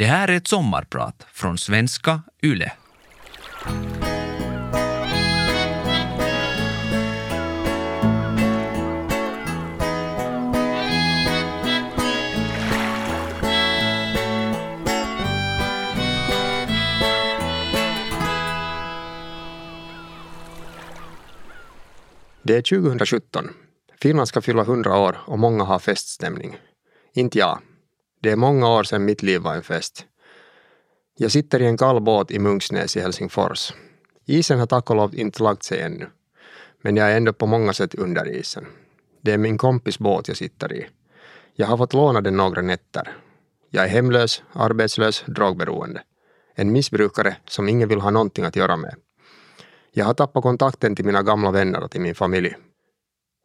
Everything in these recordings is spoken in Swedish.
Det här är ett sommarprat från svenska YLE. Det är 2017. Finland ska fylla 100 år och många har feststämning. Inte jag. Det är många år sedan mitt liv var en fest. Jag sitter i en kall båt i Munksnäs i Helsingfors. Isen har tack och lov inte lagt sig ännu. Men jag är ändå på många sätt under isen. Det är min kompis båt jag sitter i. Jag har fått låna den några nätter. Jag är hemlös, arbetslös, drogberoende. En missbrukare som ingen vill ha någonting att göra med. Jag har tappat kontakten till mina gamla vänner och till min familj.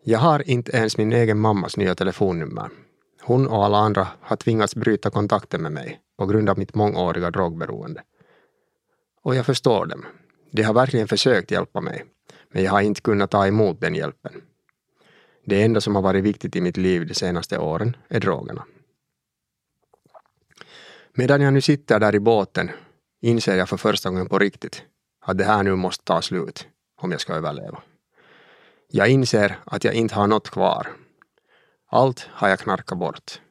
Jag har inte ens min egen mammas nya telefonnummer. Hon och alla andra har tvingats bryta kontakten med mig på grund av mitt mångåriga drogberoende. Och jag förstår dem. De har verkligen försökt hjälpa mig, men jag har inte kunnat ta emot den hjälpen. Det enda som har varit viktigt i mitt liv de senaste åren är drogerna. Medan jag nu sitter där i båten inser jag för första gången på riktigt att det här nu måste ta slut om jag ska överleva. Jag inser att jag inte har något kvar. Allt har jag knarkat bort.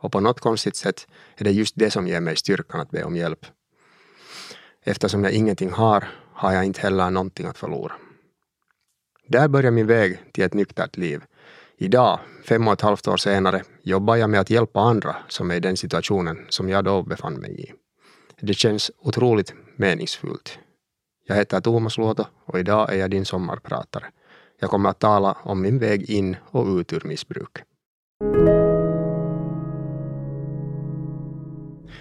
Och på något konstigt sätt är det just det som ger mig styrkan att be om hjälp. Eftersom jag ingenting har, har jag inte heller någonting att förlora. Där börjar min väg till ett nyktert liv. Idag, fem och ett halvt år senare, jobbar jag med att hjälpa andra som är i den situationen som jag då befann mig i. Det känns otroligt meningsfullt. Jag heter Thomas Luoto och idag är jag din sommarpratare. Jag kommer att tala om min väg in och ut ur missbruk.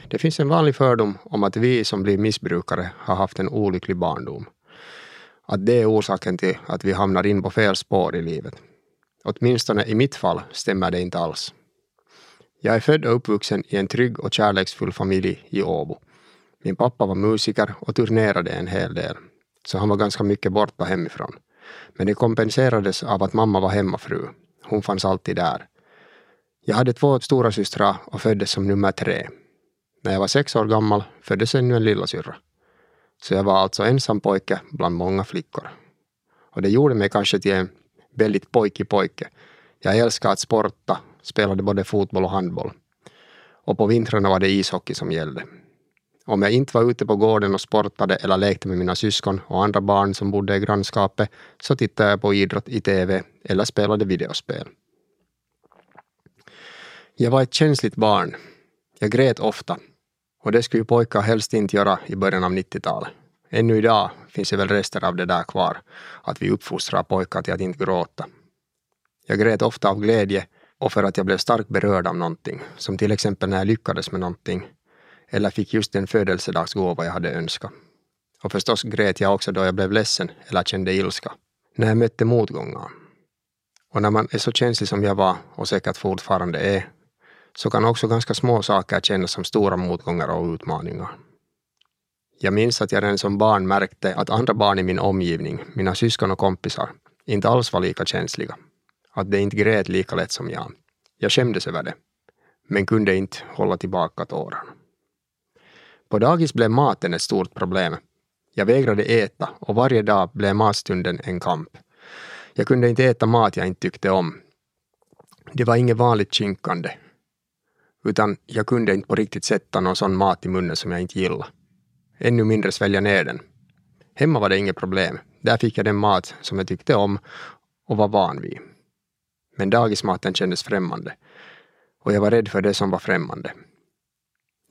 Det finns en vanlig fördom om att vi som blir missbrukare har haft en olycklig barndom. Att det är orsaken till att vi hamnar in på fel spår i livet. Åtminstone i mitt fall stämmer det inte alls. Jag är född och uppvuxen i en trygg och kärleksfull familj i Åbo. Min pappa var musiker och turnerade en hel del, så han var ganska mycket borta hemifrån. Men det kompenserades av att mamma var hemmafru. Hon fanns alltid där. Jag hade två stora systrar och föddes som nummer tre. När jag var sex år gammal föddes ännu en lillasyrra. Så jag var alltså ensam pojke bland många flickor. Och det gjorde mig kanske till en väldigt pojkig pojke. Jag älskade att sporta, spelade både fotboll och handboll. Och på vintrarna var det ishockey som gällde. Om jag inte var ute på gården och sportade eller lekte med mina syskon och andra barn som bodde i grannskapet så tittade jag på idrott i TV eller spelade videospel. Jag var ett känsligt barn. Jag grät ofta. Och det skulle ju pojkar helst inte göra i början av 90-talet. Ännu idag finns det väl rester av det där kvar, att vi uppfostrar pojkar till att inte gråta. Jag grät ofta av glädje och för att jag blev starkt berörd av någonting, som till exempel när jag lyckades med någonting eller fick just den födelsedagsgåva jag hade önskat. Och förstås grät jag också då jag blev ledsen eller kände ilska. När jag mötte motgångar. Och när man är så känslig som jag var och säkert fortfarande är, så kan också ganska små saker kännas som stora motgångar och utmaningar. Jag minns att jag redan som barn märkte att andra barn i min omgivning, mina syskon och kompisar, inte alls var lika känsliga. Att de inte grät lika lätt som jag. Jag skämdes över det, men kunde inte hålla tillbaka tårarna. På dagis blev maten ett stort problem. Jag vägrade äta och varje dag blev matstunden en kamp. Jag kunde inte äta mat jag inte tyckte om. Det var inget vanligt kinkande. Utan jag kunde inte på riktigt sätta någon sån mat i munnen som jag inte gillade. Ännu mindre svälja ner den. Hemma var det inget problem. Där fick jag den mat som jag tyckte om och var van vid. Men dagismaten kändes främmande. Och jag var rädd för det som var främmande.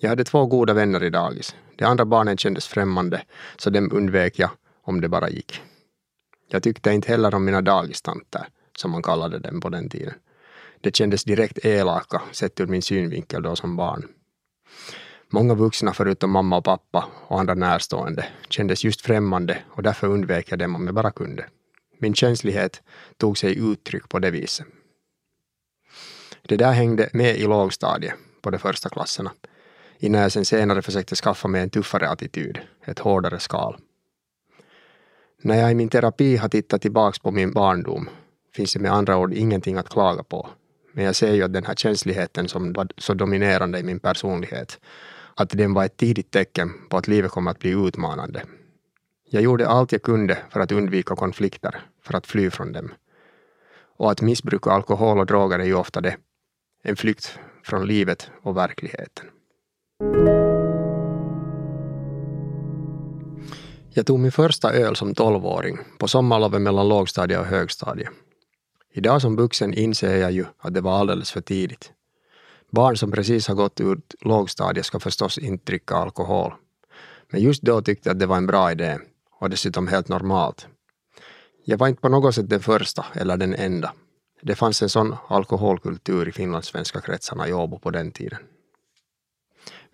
Jag hade två goda vänner i dagis. De andra barnen kändes främmande, så dem undvek jag om det bara gick. Jag tyckte inte heller om mina dagistanter, som man kallade dem på den tiden. Det kändes direkt elaka, sett ur min synvinkel då som barn. Många vuxna förutom mamma och pappa och andra närstående kändes just främmande och därför undvek jag dem om jag bara kunde. Min känslighet tog sig uttryck på det viset. Det där hängde med i lågstadiet, på de första klasserna, innan jag sen senare försökte skaffa mig en tuffare attityd, ett hårdare skal. När jag i min terapi har tittat tillbaks på min barndom finns det med andra ord ingenting att klaga på. Men jag ser ju att den här känsligheten som var så dominerande i min personlighet att den var ett tidigt tecken på att livet kommer att bli utmanande. Jag gjorde allt jag kunde för att undvika konflikter, för att fly från dem. Och att missbruka alkohol och droger är ju ofta det. En flykt från livet och verkligheten. Jag tog min första öl som tolvåring på sommarlovet mellan lågstadiet och högstadiet. Idag som vuxen inser jag ju att det var alldeles för tidigt. Barn som precis har gått ut lågstadiet ska förstås inte dricka alkohol. Men just då tyckte jag att det var en bra idé och dessutom helt normalt. Jag var inte på något sätt den första eller den enda. Det fanns en sån alkoholkultur i finlandssvenska kretsarna i Åbo på den tiden.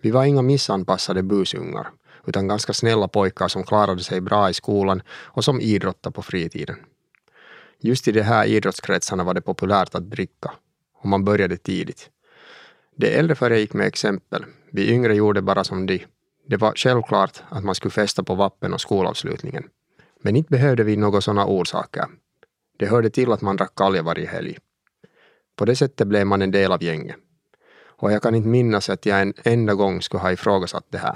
Vi var inga missanpassade busungar, utan ganska snälla pojkar som klarade sig bra i skolan och som idrottade på fritiden. Just i de här idrottskretsarna var det populärt att dricka och man började tidigt. De äldre föregick med exempel. Vi yngre gjorde bara som de. Det var självklart att man skulle festa på vappen och skolavslutningen. Men inte behövde vi några sådana orsaker. Det hörde till att man drack kalja varje helg. På det sättet blev man en del av gänget. Och jag kan inte minnas att jag en enda gång skulle ha ifrågasatt det här.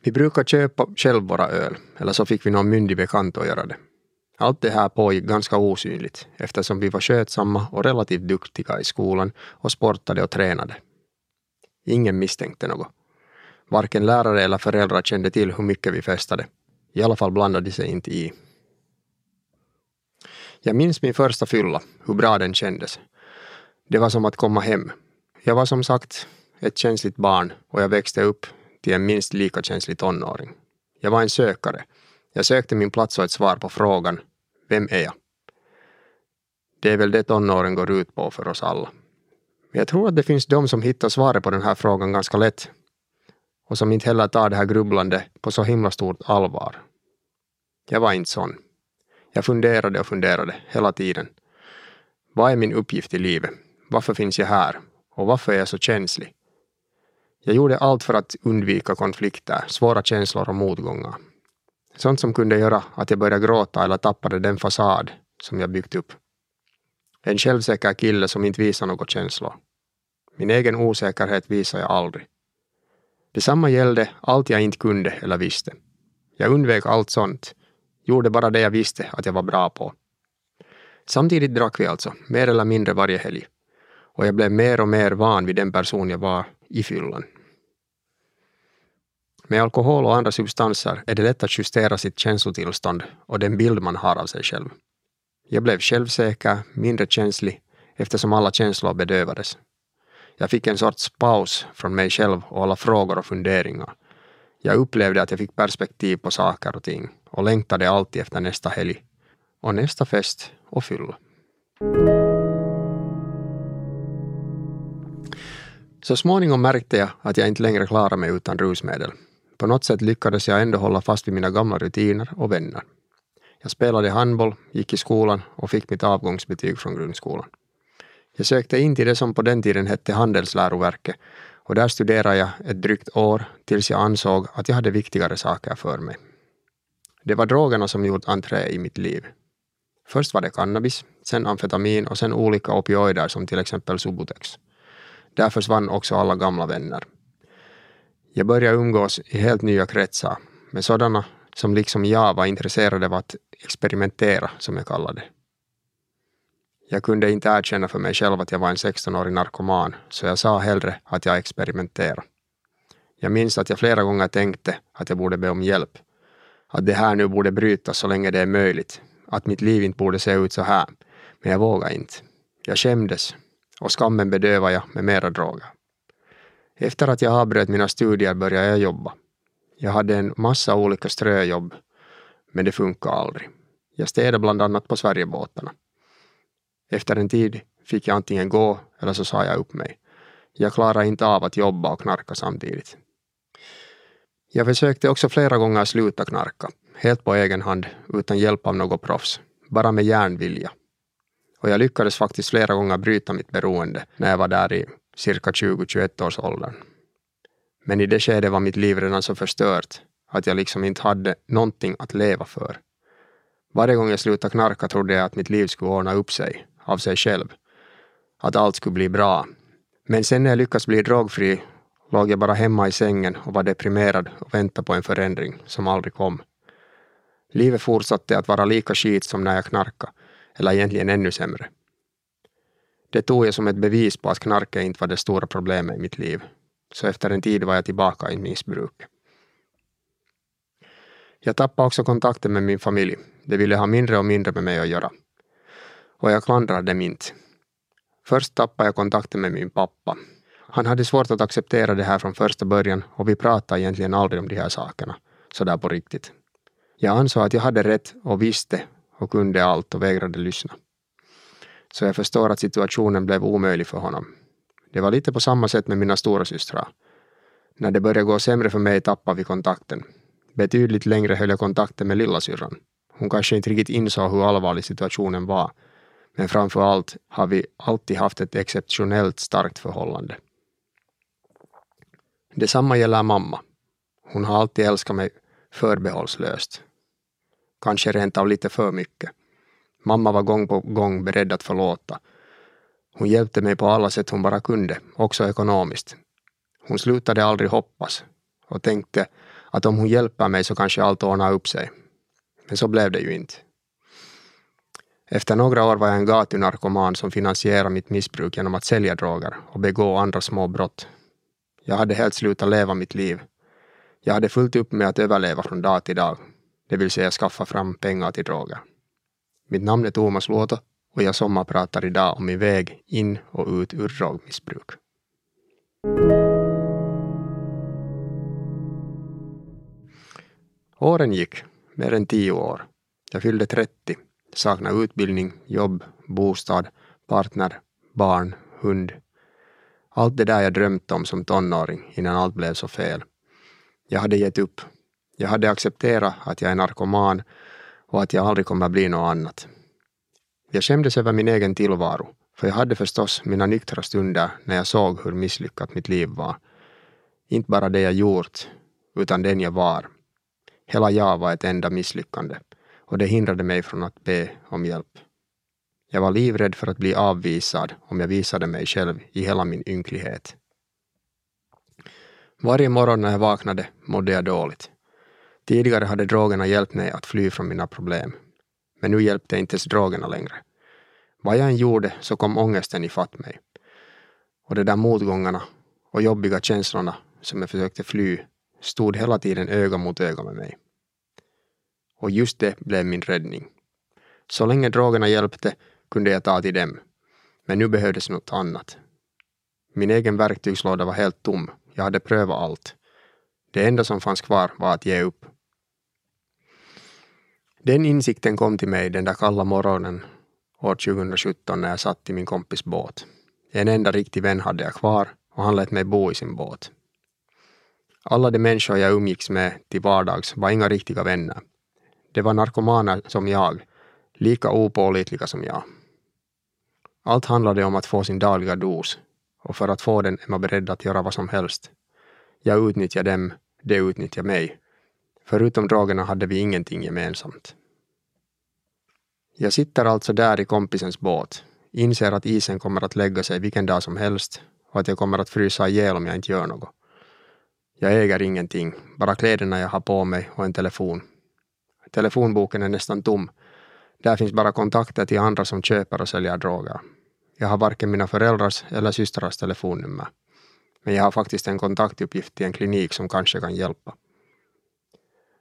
Vi brukar köpa själv våra öl, eller så fick vi någon myndig bekant att göra det. Allt det här pågick ganska osynligt eftersom vi var skötsamma och relativt duktiga i skolan och sportade och tränade. Ingen misstänkte något. Varken lärare eller föräldrar kände till hur mycket vi festade. I alla fall blandade de sig inte i. Jag minns min första fylla, hur bra den kändes. Det var som att komma hem. Jag var som sagt ett känsligt barn och jag växte upp till en minst lika känslig tonåring. Jag var en sökare. Jag sökte min plats och ett svar på frågan Vem är jag? Det är väl det tonåren går ut på för oss alla. Men jag tror att det finns de som hittar svaret på den här frågan ganska lätt och som inte heller tar det här grubblande på så himla stort allvar. Jag var inte sån. Jag funderade och funderade hela tiden. Vad är min uppgift i livet? Varför finns jag här? Och varför är jag så känslig? Jag gjorde allt för att undvika konflikter, svåra känslor och motgångar. Sånt som kunde göra att jag började gråta eller tappade den fasad som jag byggt upp. En självsäker kille som inte visar något känslor. Min egen osäkerhet visar jag aldrig. Detsamma gällde allt jag inte kunde eller visste. Jag undvek allt sånt, gjorde bara det jag visste att jag var bra på. Samtidigt drack vi alltså, mer eller mindre varje helg. Och jag blev mer och mer van vid den person jag var i fyllan. Med alkohol och andra substanser är det lätt att justera sitt känslotillstånd och den bild man har av sig själv. Jag blev självsäker, mindre känslig, eftersom alla känslor bedövades. Jag fick en sorts paus från mig själv och alla frågor och funderingar. Jag upplevde att jag fick perspektiv på saker och ting och längtade alltid efter nästa helg och nästa fest och fylla. Så småningom märkte jag att jag inte längre klarade mig utan rusmedel. På något sätt lyckades jag ändå hålla fast vid mina gamla rutiner och vänner. Jag spelade handboll, gick i skolan och fick mitt avgångsbetyg från grundskolan. Jag sökte in till det som på den tiden hette Handelsläroverket och där studerade jag ett drygt år tills jag ansåg att jag hade viktigare saker för mig. Det var drogerna som gjort entré i mitt liv. Först var det cannabis, sen amfetamin och sen olika opioider som till exempel Subutex. Där försvann också alla gamla vänner. Jag började umgås i helt nya kretsar med sådana som liksom jag var intresserade av att experimentera, som jag kallade det. Jag kunde inte erkänna för mig själv att jag var en 16-årig narkoman, så jag sa hellre att jag experimenterade. Jag minns att jag flera gånger tänkte att jag borde be om hjälp. Att det här nu borde brytas så länge det är möjligt. Att mitt liv inte borde se ut så här. Men jag vågade inte. Jag skämdes och skammen bedövade jag med mera droger. Efter att jag avbröt mina studier började jag jobba. Jag hade en massa olika ströjobb, men det funkade aldrig. Jag städade bland annat på Sverigebåtarna. Efter en tid fick jag antingen gå eller så sa jag upp mig. Jag klarade inte av att jobba och knarka samtidigt. Jag försökte också flera gånger sluta knarka, helt på egen hand, utan hjälp av något proffs, bara med järnvilja. Och jag lyckades faktiskt flera gånger bryta mitt beroende när jag var där i cirka 20-21 års åldern. Men i det skedet var mitt liv redan så förstört att jag liksom inte hade någonting att leva för. Varje gång jag slutade knarka trodde jag att mitt liv skulle ordna upp sig, av sig själv. Att allt skulle bli bra. Men sen när jag lyckades bli drogfri låg jag bara hemma i sängen och var deprimerad och väntade på en förändring som aldrig kom. Livet fortsatte att vara lika skit som när jag knarkade, eller egentligen ännu sämre. Det tog jag som ett bevis på att knarket inte var det stora problemet i mitt liv. Så efter en tid var jag tillbaka i missbruk. Jag tappade också kontakten med min familj. De ville ha mindre och mindre med mig att göra. Och jag klandrar dem inte. Först tappade jag kontakten med min pappa. Han hade svårt att acceptera det här från första början och vi pratade egentligen aldrig om de här sakerna, sådär på riktigt. Jag ansåg att jag hade rätt och visste och kunde allt och vägrade lyssna. Så jag förstår att situationen blev omöjlig för honom. Det var lite på samma sätt med mina stora systrar. När det började gå sämre för mig tappade vi kontakten. Betydligt längre höll jag kontakten med lillasyrran. Hon kanske inte riktigt insåg hur allvarlig situationen var. Men framför allt har vi alltid haft ett exceptionellt starkt förhållande. Detsamma gäller mamma. Hon har alltid älskat mig förbehållslöst. Kanske rent av lite för mycket. Mamma var gång på gång beredd att förlåta. Hon hjälpte mig på alla sätt hon bara kunde, också ekonomiskt. Hon slutade aldrig hoppas och tänkte att om hon hjälper mig så kanske allt ordnar upp sig. Men så blev det ju inte. Efter några år var jag en gatunarkoman som finansierade mitt missbruk genom att sälja droger och begå andra små brott. Jag hade helt slutat leva mitt liv. Jag hade fullt upp med att överleva från dag till dag, det vill säga skaffa fram pengar till droger. Mitt namn är Thomas Luoto och jag sommarpratar idag om min väg in och ut ur drogmissbruk. Åren gick, mer än tio år. Jag fyllde 30, saknade utbildning, jobb, bostad, partner, barn, hund. Allt det där jag drömt om som tonåring innan allt blev så fel. Jag hade gett upp. Jag hade accepterat att jag är narkoman och att jag aldrig kommer bli något annat. Jag skämdes över min egen tillvaro, för jag hade förstås mina nyktra stunder när jag såg hur misslyckat mitt liv var. Inte bara det jag gjort, utan den jag var. Hela jag var ett enda misslyckande och det hindrade mig från att be om hjälp. Jag var livrädd för att bli avvisad om jag visade mig själv i hela min ynklighet. Varje morgon när jag vaknade mådde jag dåligt. Tidigare hade drogerna hjälpt mig att fly från mina problem. Men nu hjälpte inte ens drogerna längre. Vad jag än gjorde så kom ångesten ifatt mig. Och de där motgångarna och jobbiga känslorna som jag försökte fly stod hela tiden öga mot öga med mig. Och just det blev min räddning. Så länge drogerna hjälpte kunde jag ta till dem. Men nu behövdes något annat. Min egen verktygslåda var helt tom. Jag hade prövat allt. Det enda som fanns kvar var att ge upp. Den insikten kom till mig den där kalla morgonen år 2017 när jag satt i min kompis båt. En enda riktig vän hade jag kvar och han lät mig bo i sin båt. Alla de människor jag umgicks med till vardags var inga riktiga vänner. Det var narkomaner som jag, lika opålitliga som jag. Allt handlade om att få sin dagliga dos och för att få den är man beredd att göra vad som helst. Jag utnyttjar dem, de utnyttjar mig. Förutom drogerna hade vi ingenting gemensamt. Jag sitter alltså där i kompisens båt, inser att isen kommer att lägga sig vilken dag som helst och att jag kommer att frysa ihjäl om jag inte gör något. Jag äger ingenting, bara kläderna jag har på mig och en telefon. Telefonboken är nästan tom. Där finns bara kontakter till andra som köper och säljer droger. Jag har varken mina föräldrars eller systrars telefonnummer. Men jag har faktiskt en kontaktuppgift till en klinik som kanske kan hjälpa.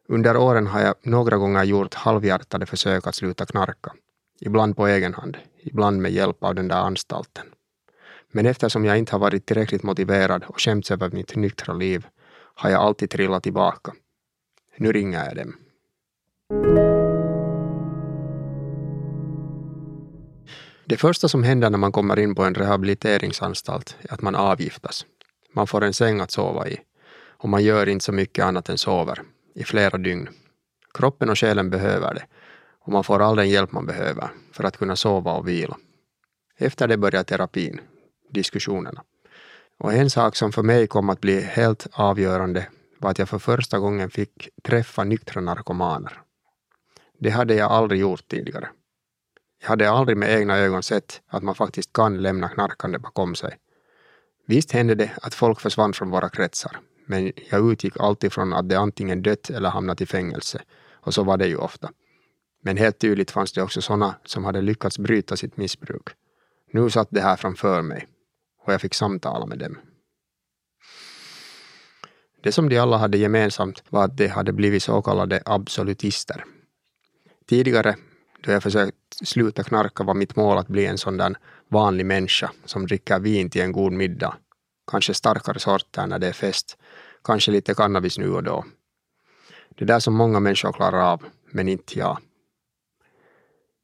Under åren har jag några gånger gjort halvhjärtade försök att sluta knarka. Ibland på egen hand, ibland med hjälp av den där anstalten. Men eftersom jag inte har varit tillräckligt motiverad och skämts över mitt nyktra liv har jag alltid trillat tillbaka. Nu ringer jag dem. Det första som händer när man kommer in på en rehabiliteringsanstalt är att man avgiftas. Man får en säng att sova i och man gör inte så mycket annat än sover i flera dygn. Kroppen och själen behöver det och man får all den hjälp man behöver för att kunna sova och vila. Efter det börjar terapin, diskussionerna. Och en sak som för mig kom att bli helt avgörande var att jag för första gången fick träffa nyktra narkomaner. Det hade jag aldrig gjort tidigare. Jag hade aldrig med egna ögon sett att man faktiskt kan lämna knarkande bakom sig. Visst hände det att folk försvann från våra kretsar, men jag utgick alltid från att de antingen dött eller hamnat i fängelse, och så var det ju ofta. Men helt tydligt fanns det också sådana som hade lyckats bryta sitt missbruk. Nu satt det här framför mig och jag fick samtala med dem. Det som de alla hade gemensamt var att de hade blivit så kallade absolutister. Tidigare, då jag försökt sluta knarka, var mitt mål att bli en sån där vanlig människa som dricker vin till en god middag. Kanske starkare sorter när det är fest. Kanske lite cannabis nu och då. Det där som många människor klarar av, men inte jag.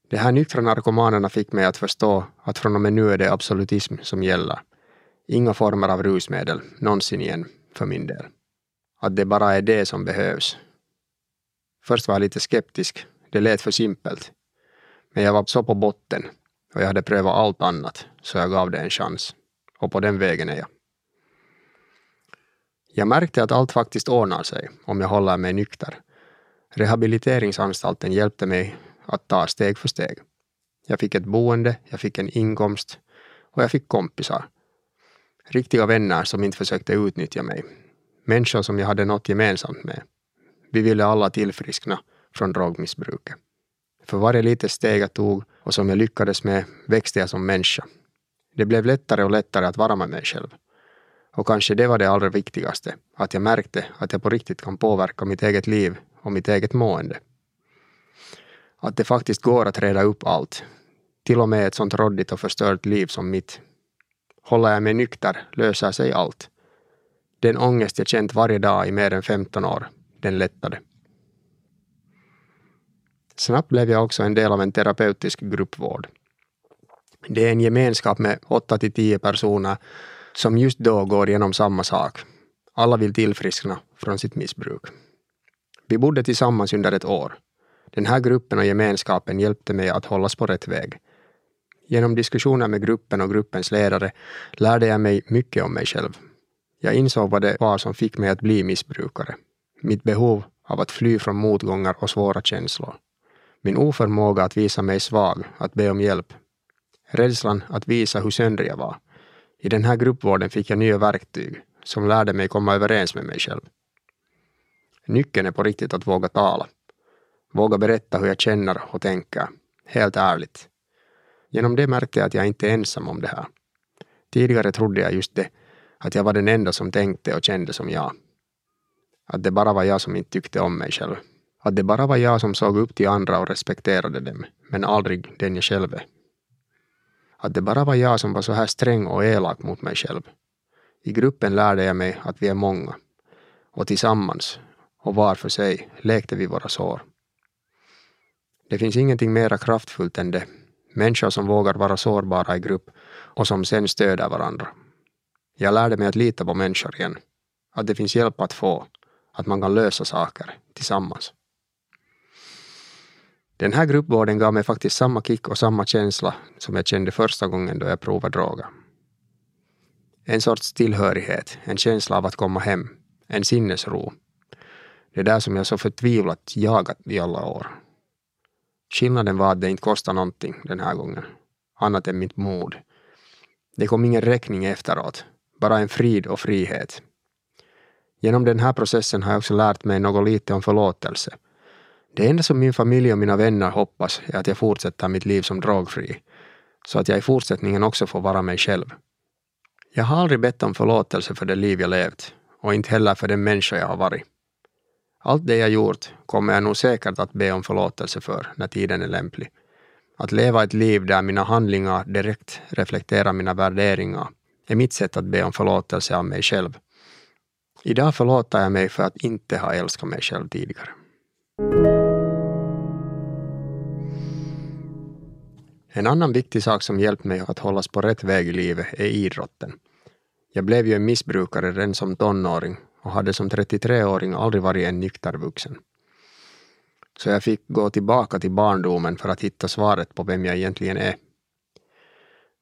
De här nyktra narkomanerna fick mig att förstå att från och med nu är det absolutism som gäller. Inga former av rusmedel, någonsin igen, för min del. Att det bara är det som behövs. Först var jag lite skeptisk, det lät för simpelt. Men jag var så på botten och jag hade prövat allt annat, så jag gav det en chans. Och på den vägen är jag. Jag märkte att allt faktiskt ordnar sig om jag håller mig nykter. Rehabiliteringsanstalten hjälpte mig att ta steg för steg. Jag fick ett boende, jag fick en inkomst och jag fick kompisar. Riktiga vänner som inte försökte utnyttja mig. Människor som jag hade något gemensamt med. Vi ville alla tillfriskna från drogmissbruket. För varje litet steg jag tog och som jag lyckades med växte jag som människa. Det blev lättare och lättare att vara med mig själv. Och kanske det var det allra viktigaste, att jag märkte att jag på riktigt kan påverka mitt eget liv och mitt eget mående. Att det faktiskt går att reda upp allt. Till och med ett sånt råddigt och förstört liv som mitt. Håller jag mig nykter löser sig allt. Den ångest jag känt varje dag i mer än 15 år, den lättade. Snabbt blev jag också en del av en terapeutisk gruppvård. Det är en gemenskap med 8 till 10 personer som just då går igenom samma sak. Alla vill tillfriskna från sitt missbruk. Vi bodde tillsammans under ett år. Den här gruppen och gemenskapen hjälpte mig att hållas på rätt väg. Genom diskussioner med gruppen och gruppens ledare lärde jag mig mycket om mig själv. Jag insåg vad det var som fick mig att bli missbrukare. Mitt behov av att fly från motgångar och svåra känslor. Min oförmåga att visa mig svag, att be om hjälp. Rädslan att visa hur sönder jag var. I den här gruppvården fick jag nya verktyg som lärde mig komma överens med mig själv. Nyckeln är på riktigt att våga tala. Våga berätta hur jag känner och tänker. Helt ärligt. Genom det märkte jag att jag inte är ensam om det här. Tidigare trodde jag just det, att jag var den enda som tänkte och kände som jag. Att det bara var jag som inte tyckte om mig själv. Att det bara var jag som såg upp till andra och respekterade dem, men aldrig den jag själv är. Att det bara var jag som var så här sträng och elak mot mig själv. I gruppen lärde jag mig att vi är många. Och tillsammans, och var för sig, lekte vi våra sår. Det finns ingenting mera kraftfullt än det. Människor som vågar vara sårbara i grupp och som sen stöder varandra. Jag lärde mig att lita på människor igen. Att det finns hjälp att få. Att man kan lösa saker tillsammans. Den här gruppvården gav mig faktiskt samma kick och samma känsla som jag kände första gången då jag provade droger. En sorts tillhörighet, en känsla av att komma hem, en sinnesro. Det där som jag så förtvivlat jagat i alla år. Skillnaden var att det inte kostade någonting den här gången, annat än mitt mod. Det kom ingen räkning efteråt, bara en frid och frihet. Genom den här processen har jag också lärt mig något lite om förlåtelse det enda som min familj och mina vänner hoppas är att jag fortsätter mitt liv som drogfri, så att jag i fortsättningen också får vara mig själv. Jag har aldrig bett om förlåtelse för det liv jag levt och inte heller för den människa jag har varit. Allt det jag gjort kommer jag nog säkert att be om förlåtelse för när tiden är lämplig. Att leva ett liv där mina handlingar direkt reflekterar mina värderingar är mitt sätt att be om förlåtelse av mig själv. Idag förlåter jag mig för att inte ha älskat mig själv tidigare. En annan viktig sak som hjälpt mig att hållas på rätt väg i livet är idrotten. Jag blev ju en missbrukare redan som tonåring och hade som 33-åring aldrig varit en nykter vuxen. Så jag fick gå tillbaka till barndomen för att hitta svaret på vem jag egentligen är.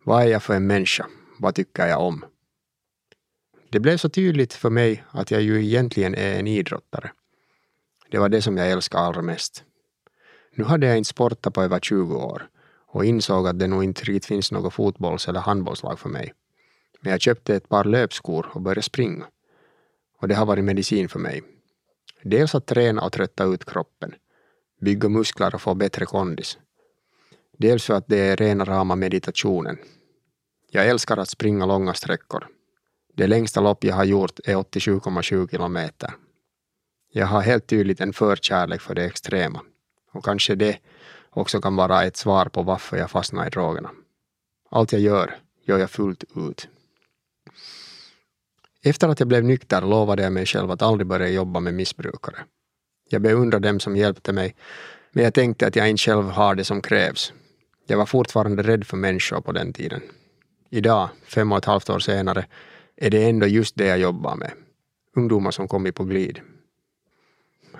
Vad är jag för en människa? Vad tycker jag om? Det blev så tydligt för mig att jag ju egentligen är en idrottare. Det var det som jag älskade allra mest. Nu hade jag inte sportat på över 20 år och insåg att det nog inte riktigt finns något fotbolls eller handbollslag för mig. Men jag köpte ett par löpskor och började springa. Och det har varit medicin för mig. Dels att träna och trötta ut kroppen, bygga muskler och få bättre kondis. Dels för att det är rena rama meditationen. Jag älskar att springa långa sträckor. Det längsta lopp jag har gjort är 87,7 kilometer. Jag har helt tydligt en förkärlek för det extrema. Och kanske det också kan vara ett svar på varför jag fastnar i drogerna. Allt jag gör, gör jag fullt ut. Efter att jag blev nykter lovade jag mig själv att aldrig börja jobba med missbrukare. Jag beundrar dem som hjälpte mig, men jag tänkte att jag inte själv har det som krävs. Jag var fortfarande rädd för människor på den tiden. Idag, fem och ett halvt år senare, är det ändå just det jag jobbar med. Ungdomar som kommit på glid.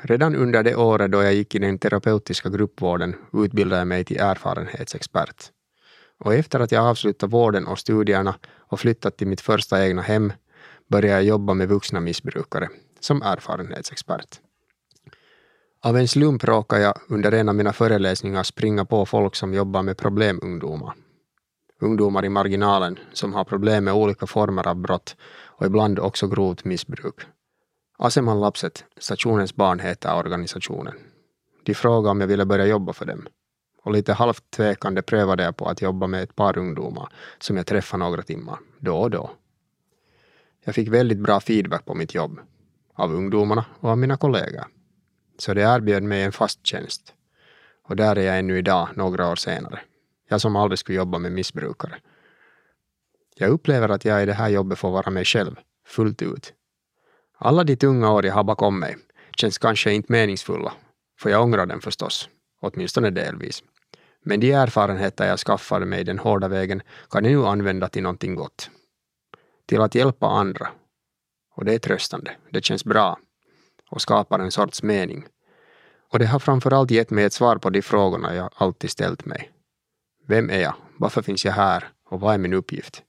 Redan under det året då jag gick i den terapeutiska gruppvården utbildade jag mig till erfarenhetsexpert. Och efter att jag avslutat vården och studierna och flyttat till mitt första egna hem började jag jobba med vuxna missbrukare som erfarenhetsexpert. Av en slump råkade jag under en av mina föreläsningar springa på folk som jobbar med problemungdomar. Ungdomar i marginalen som har problem med olika former av brott och ibland också grovt missbruk. Aseman Lapset, stationens barn heter organisationen. De frågade om jag ville börja jobba för dem. Och lite halvt tvekande prövade jag på att jobba med ett par ungdomar som jag träffade några timmar, då och då. Jag fick väldigt bra feedback på mitt jobb. Av ungdomarna och av mina kollegor. Så de erbjöd mig en fast tjänst. Och där är jag ännu idag, några år senare. Jag som aldrig skulle jobba med missbrukare. Jag upplever att jag i det här jobbet får vara mig själv, fullt ut. Alla de tunga år jag har bakom mig känns kanske inte meningsfulla, för jag ångrar dem förstås, åtminstone delvis. Men de erfarenheter jag skaffade mig den hårda vägen kan jag nu använda till någonting gott. Till att hjälpa andra. Och det är tröstande, det känns bra och skapar en sorts mening. Och det har framförallt gett mig ett svar på de frågorna jag alltid ställt mig. Vem är jag? Varför finns jag här? Och vad är min uppgift?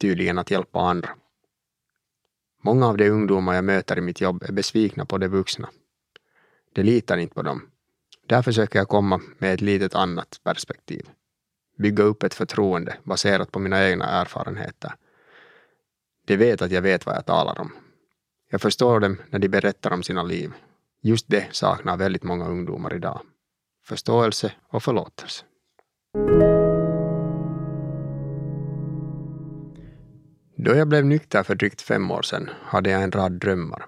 Tydligen att hjälpa andra. Många av de ungdomar jag möter i mitt jobb är besvikna på de vuxna. De litar inte på dem. Där försöker jag komma med ett litet annat perspektiv. Bygga upp ett förtroende baserat på mina egna erfarenheter. De vet att jag vet vad jag talar om. Jag förstår dem när de berättar om sina liv. Just det saknar väldigt många ungdomar idag. Förståelse och förlåtelse. Då jag blev nykter för drygt fem år sedan hade jag en rad drömmar.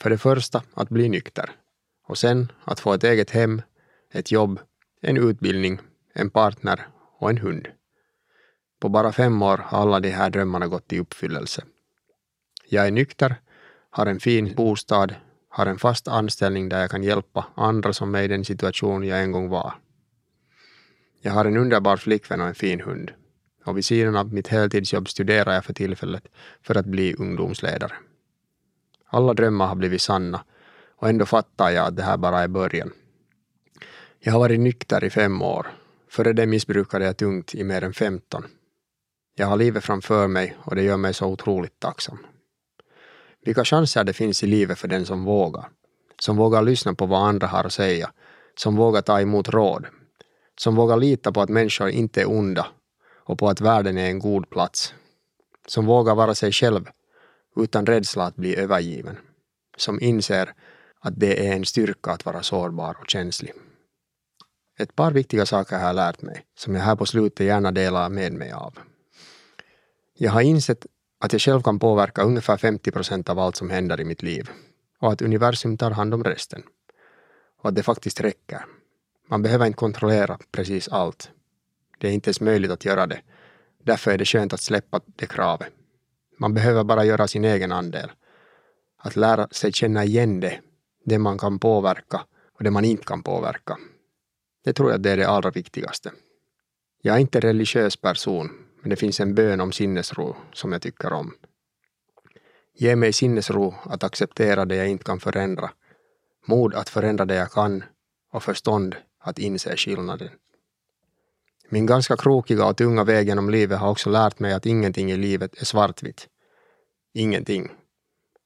För det första att bli nykter och sen att få ett eget hem, ett jobb, en utbildning, en partner och en hund. På bara fem år har alla de här drömmarna gått i uppfyllelse. Jag är nykter, har en fin bostad, har en fast anställning där jag kan hjälpa andra som är i den situation jag en gång var. Jag har en underbar flickvän och en fin hund. Och vid sidan av mitt heltidsjobb studerar jag för tillfället för att bli ungdomsledare. Alla drömmar har blivit sanna och ändå fattar jag att det här bara är början. Jag har varit nykter i fem år. Före det missbrukade jag tungt i mer än 15. Jag har livet framför mig och det gör mig så otroligt tacksam. Vilka chanser det finns i livet för den som vågar. Som vågar lyssna på vad andra har att säga. Som vågar ta emot råd. Som vågar lita på att människor inte är onda och på att världen är en god plats. Som vågar vara sig själv utan rädsla att bli övergiven. Som inser att det är en styrka att vara sårbar och känslig. Ett par viktiga saker har jag lärt mig, som jag här på slutet gärna delar med mig av. Jag har insett att jag själv kan påverka ungefär 50 procent av allt som händer i mitt liv och att universum tar hand om resten. Och att det faktiskt räcker. Man behöver inte kontrollera precis allt. Det är inte ens möjligt att göra det. Därför är det skönt att släppa det kravet. Man behöver bara göra sin egen andel. Att lära sig känna igen det, det man kan påverka och det man inte kan påverka. Det tror jag det är det allra viktigaste. Jag är inte religiös person, men det finns en bön om sinnesro som jag tycker om. Ge mig sinnesro att acceptera det jag inte kan förändra, mod att förändra det jag kan och förstånd att inse skillnaden. Min ganska krokiga och tunga väg genom livet har också lärt mig att ingenting i livet är svartvitt. Ingenting.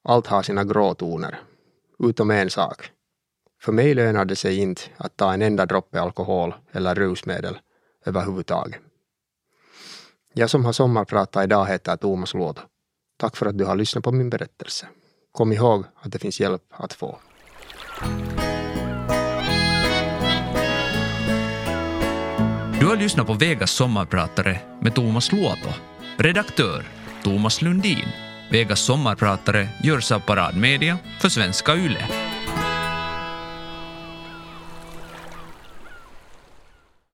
Allt har sina gråtoner. Utom en sak. För mig lönar det sig inte att ta en enda droppe alkohol eller rusmedel överhuvudtaget. Jag som har sommarpratat idag heter Thomas Luoto. Tack för att du har lyssnat på min berättelse. Kom ihåg att det finns hjälp att få. Du har lyssnat på Vegas sommarpratare med Thomas Luoto. Redaktör Thomas Lundin. Vegas sommarpratare görs av Paradmedia för Svenska Yle.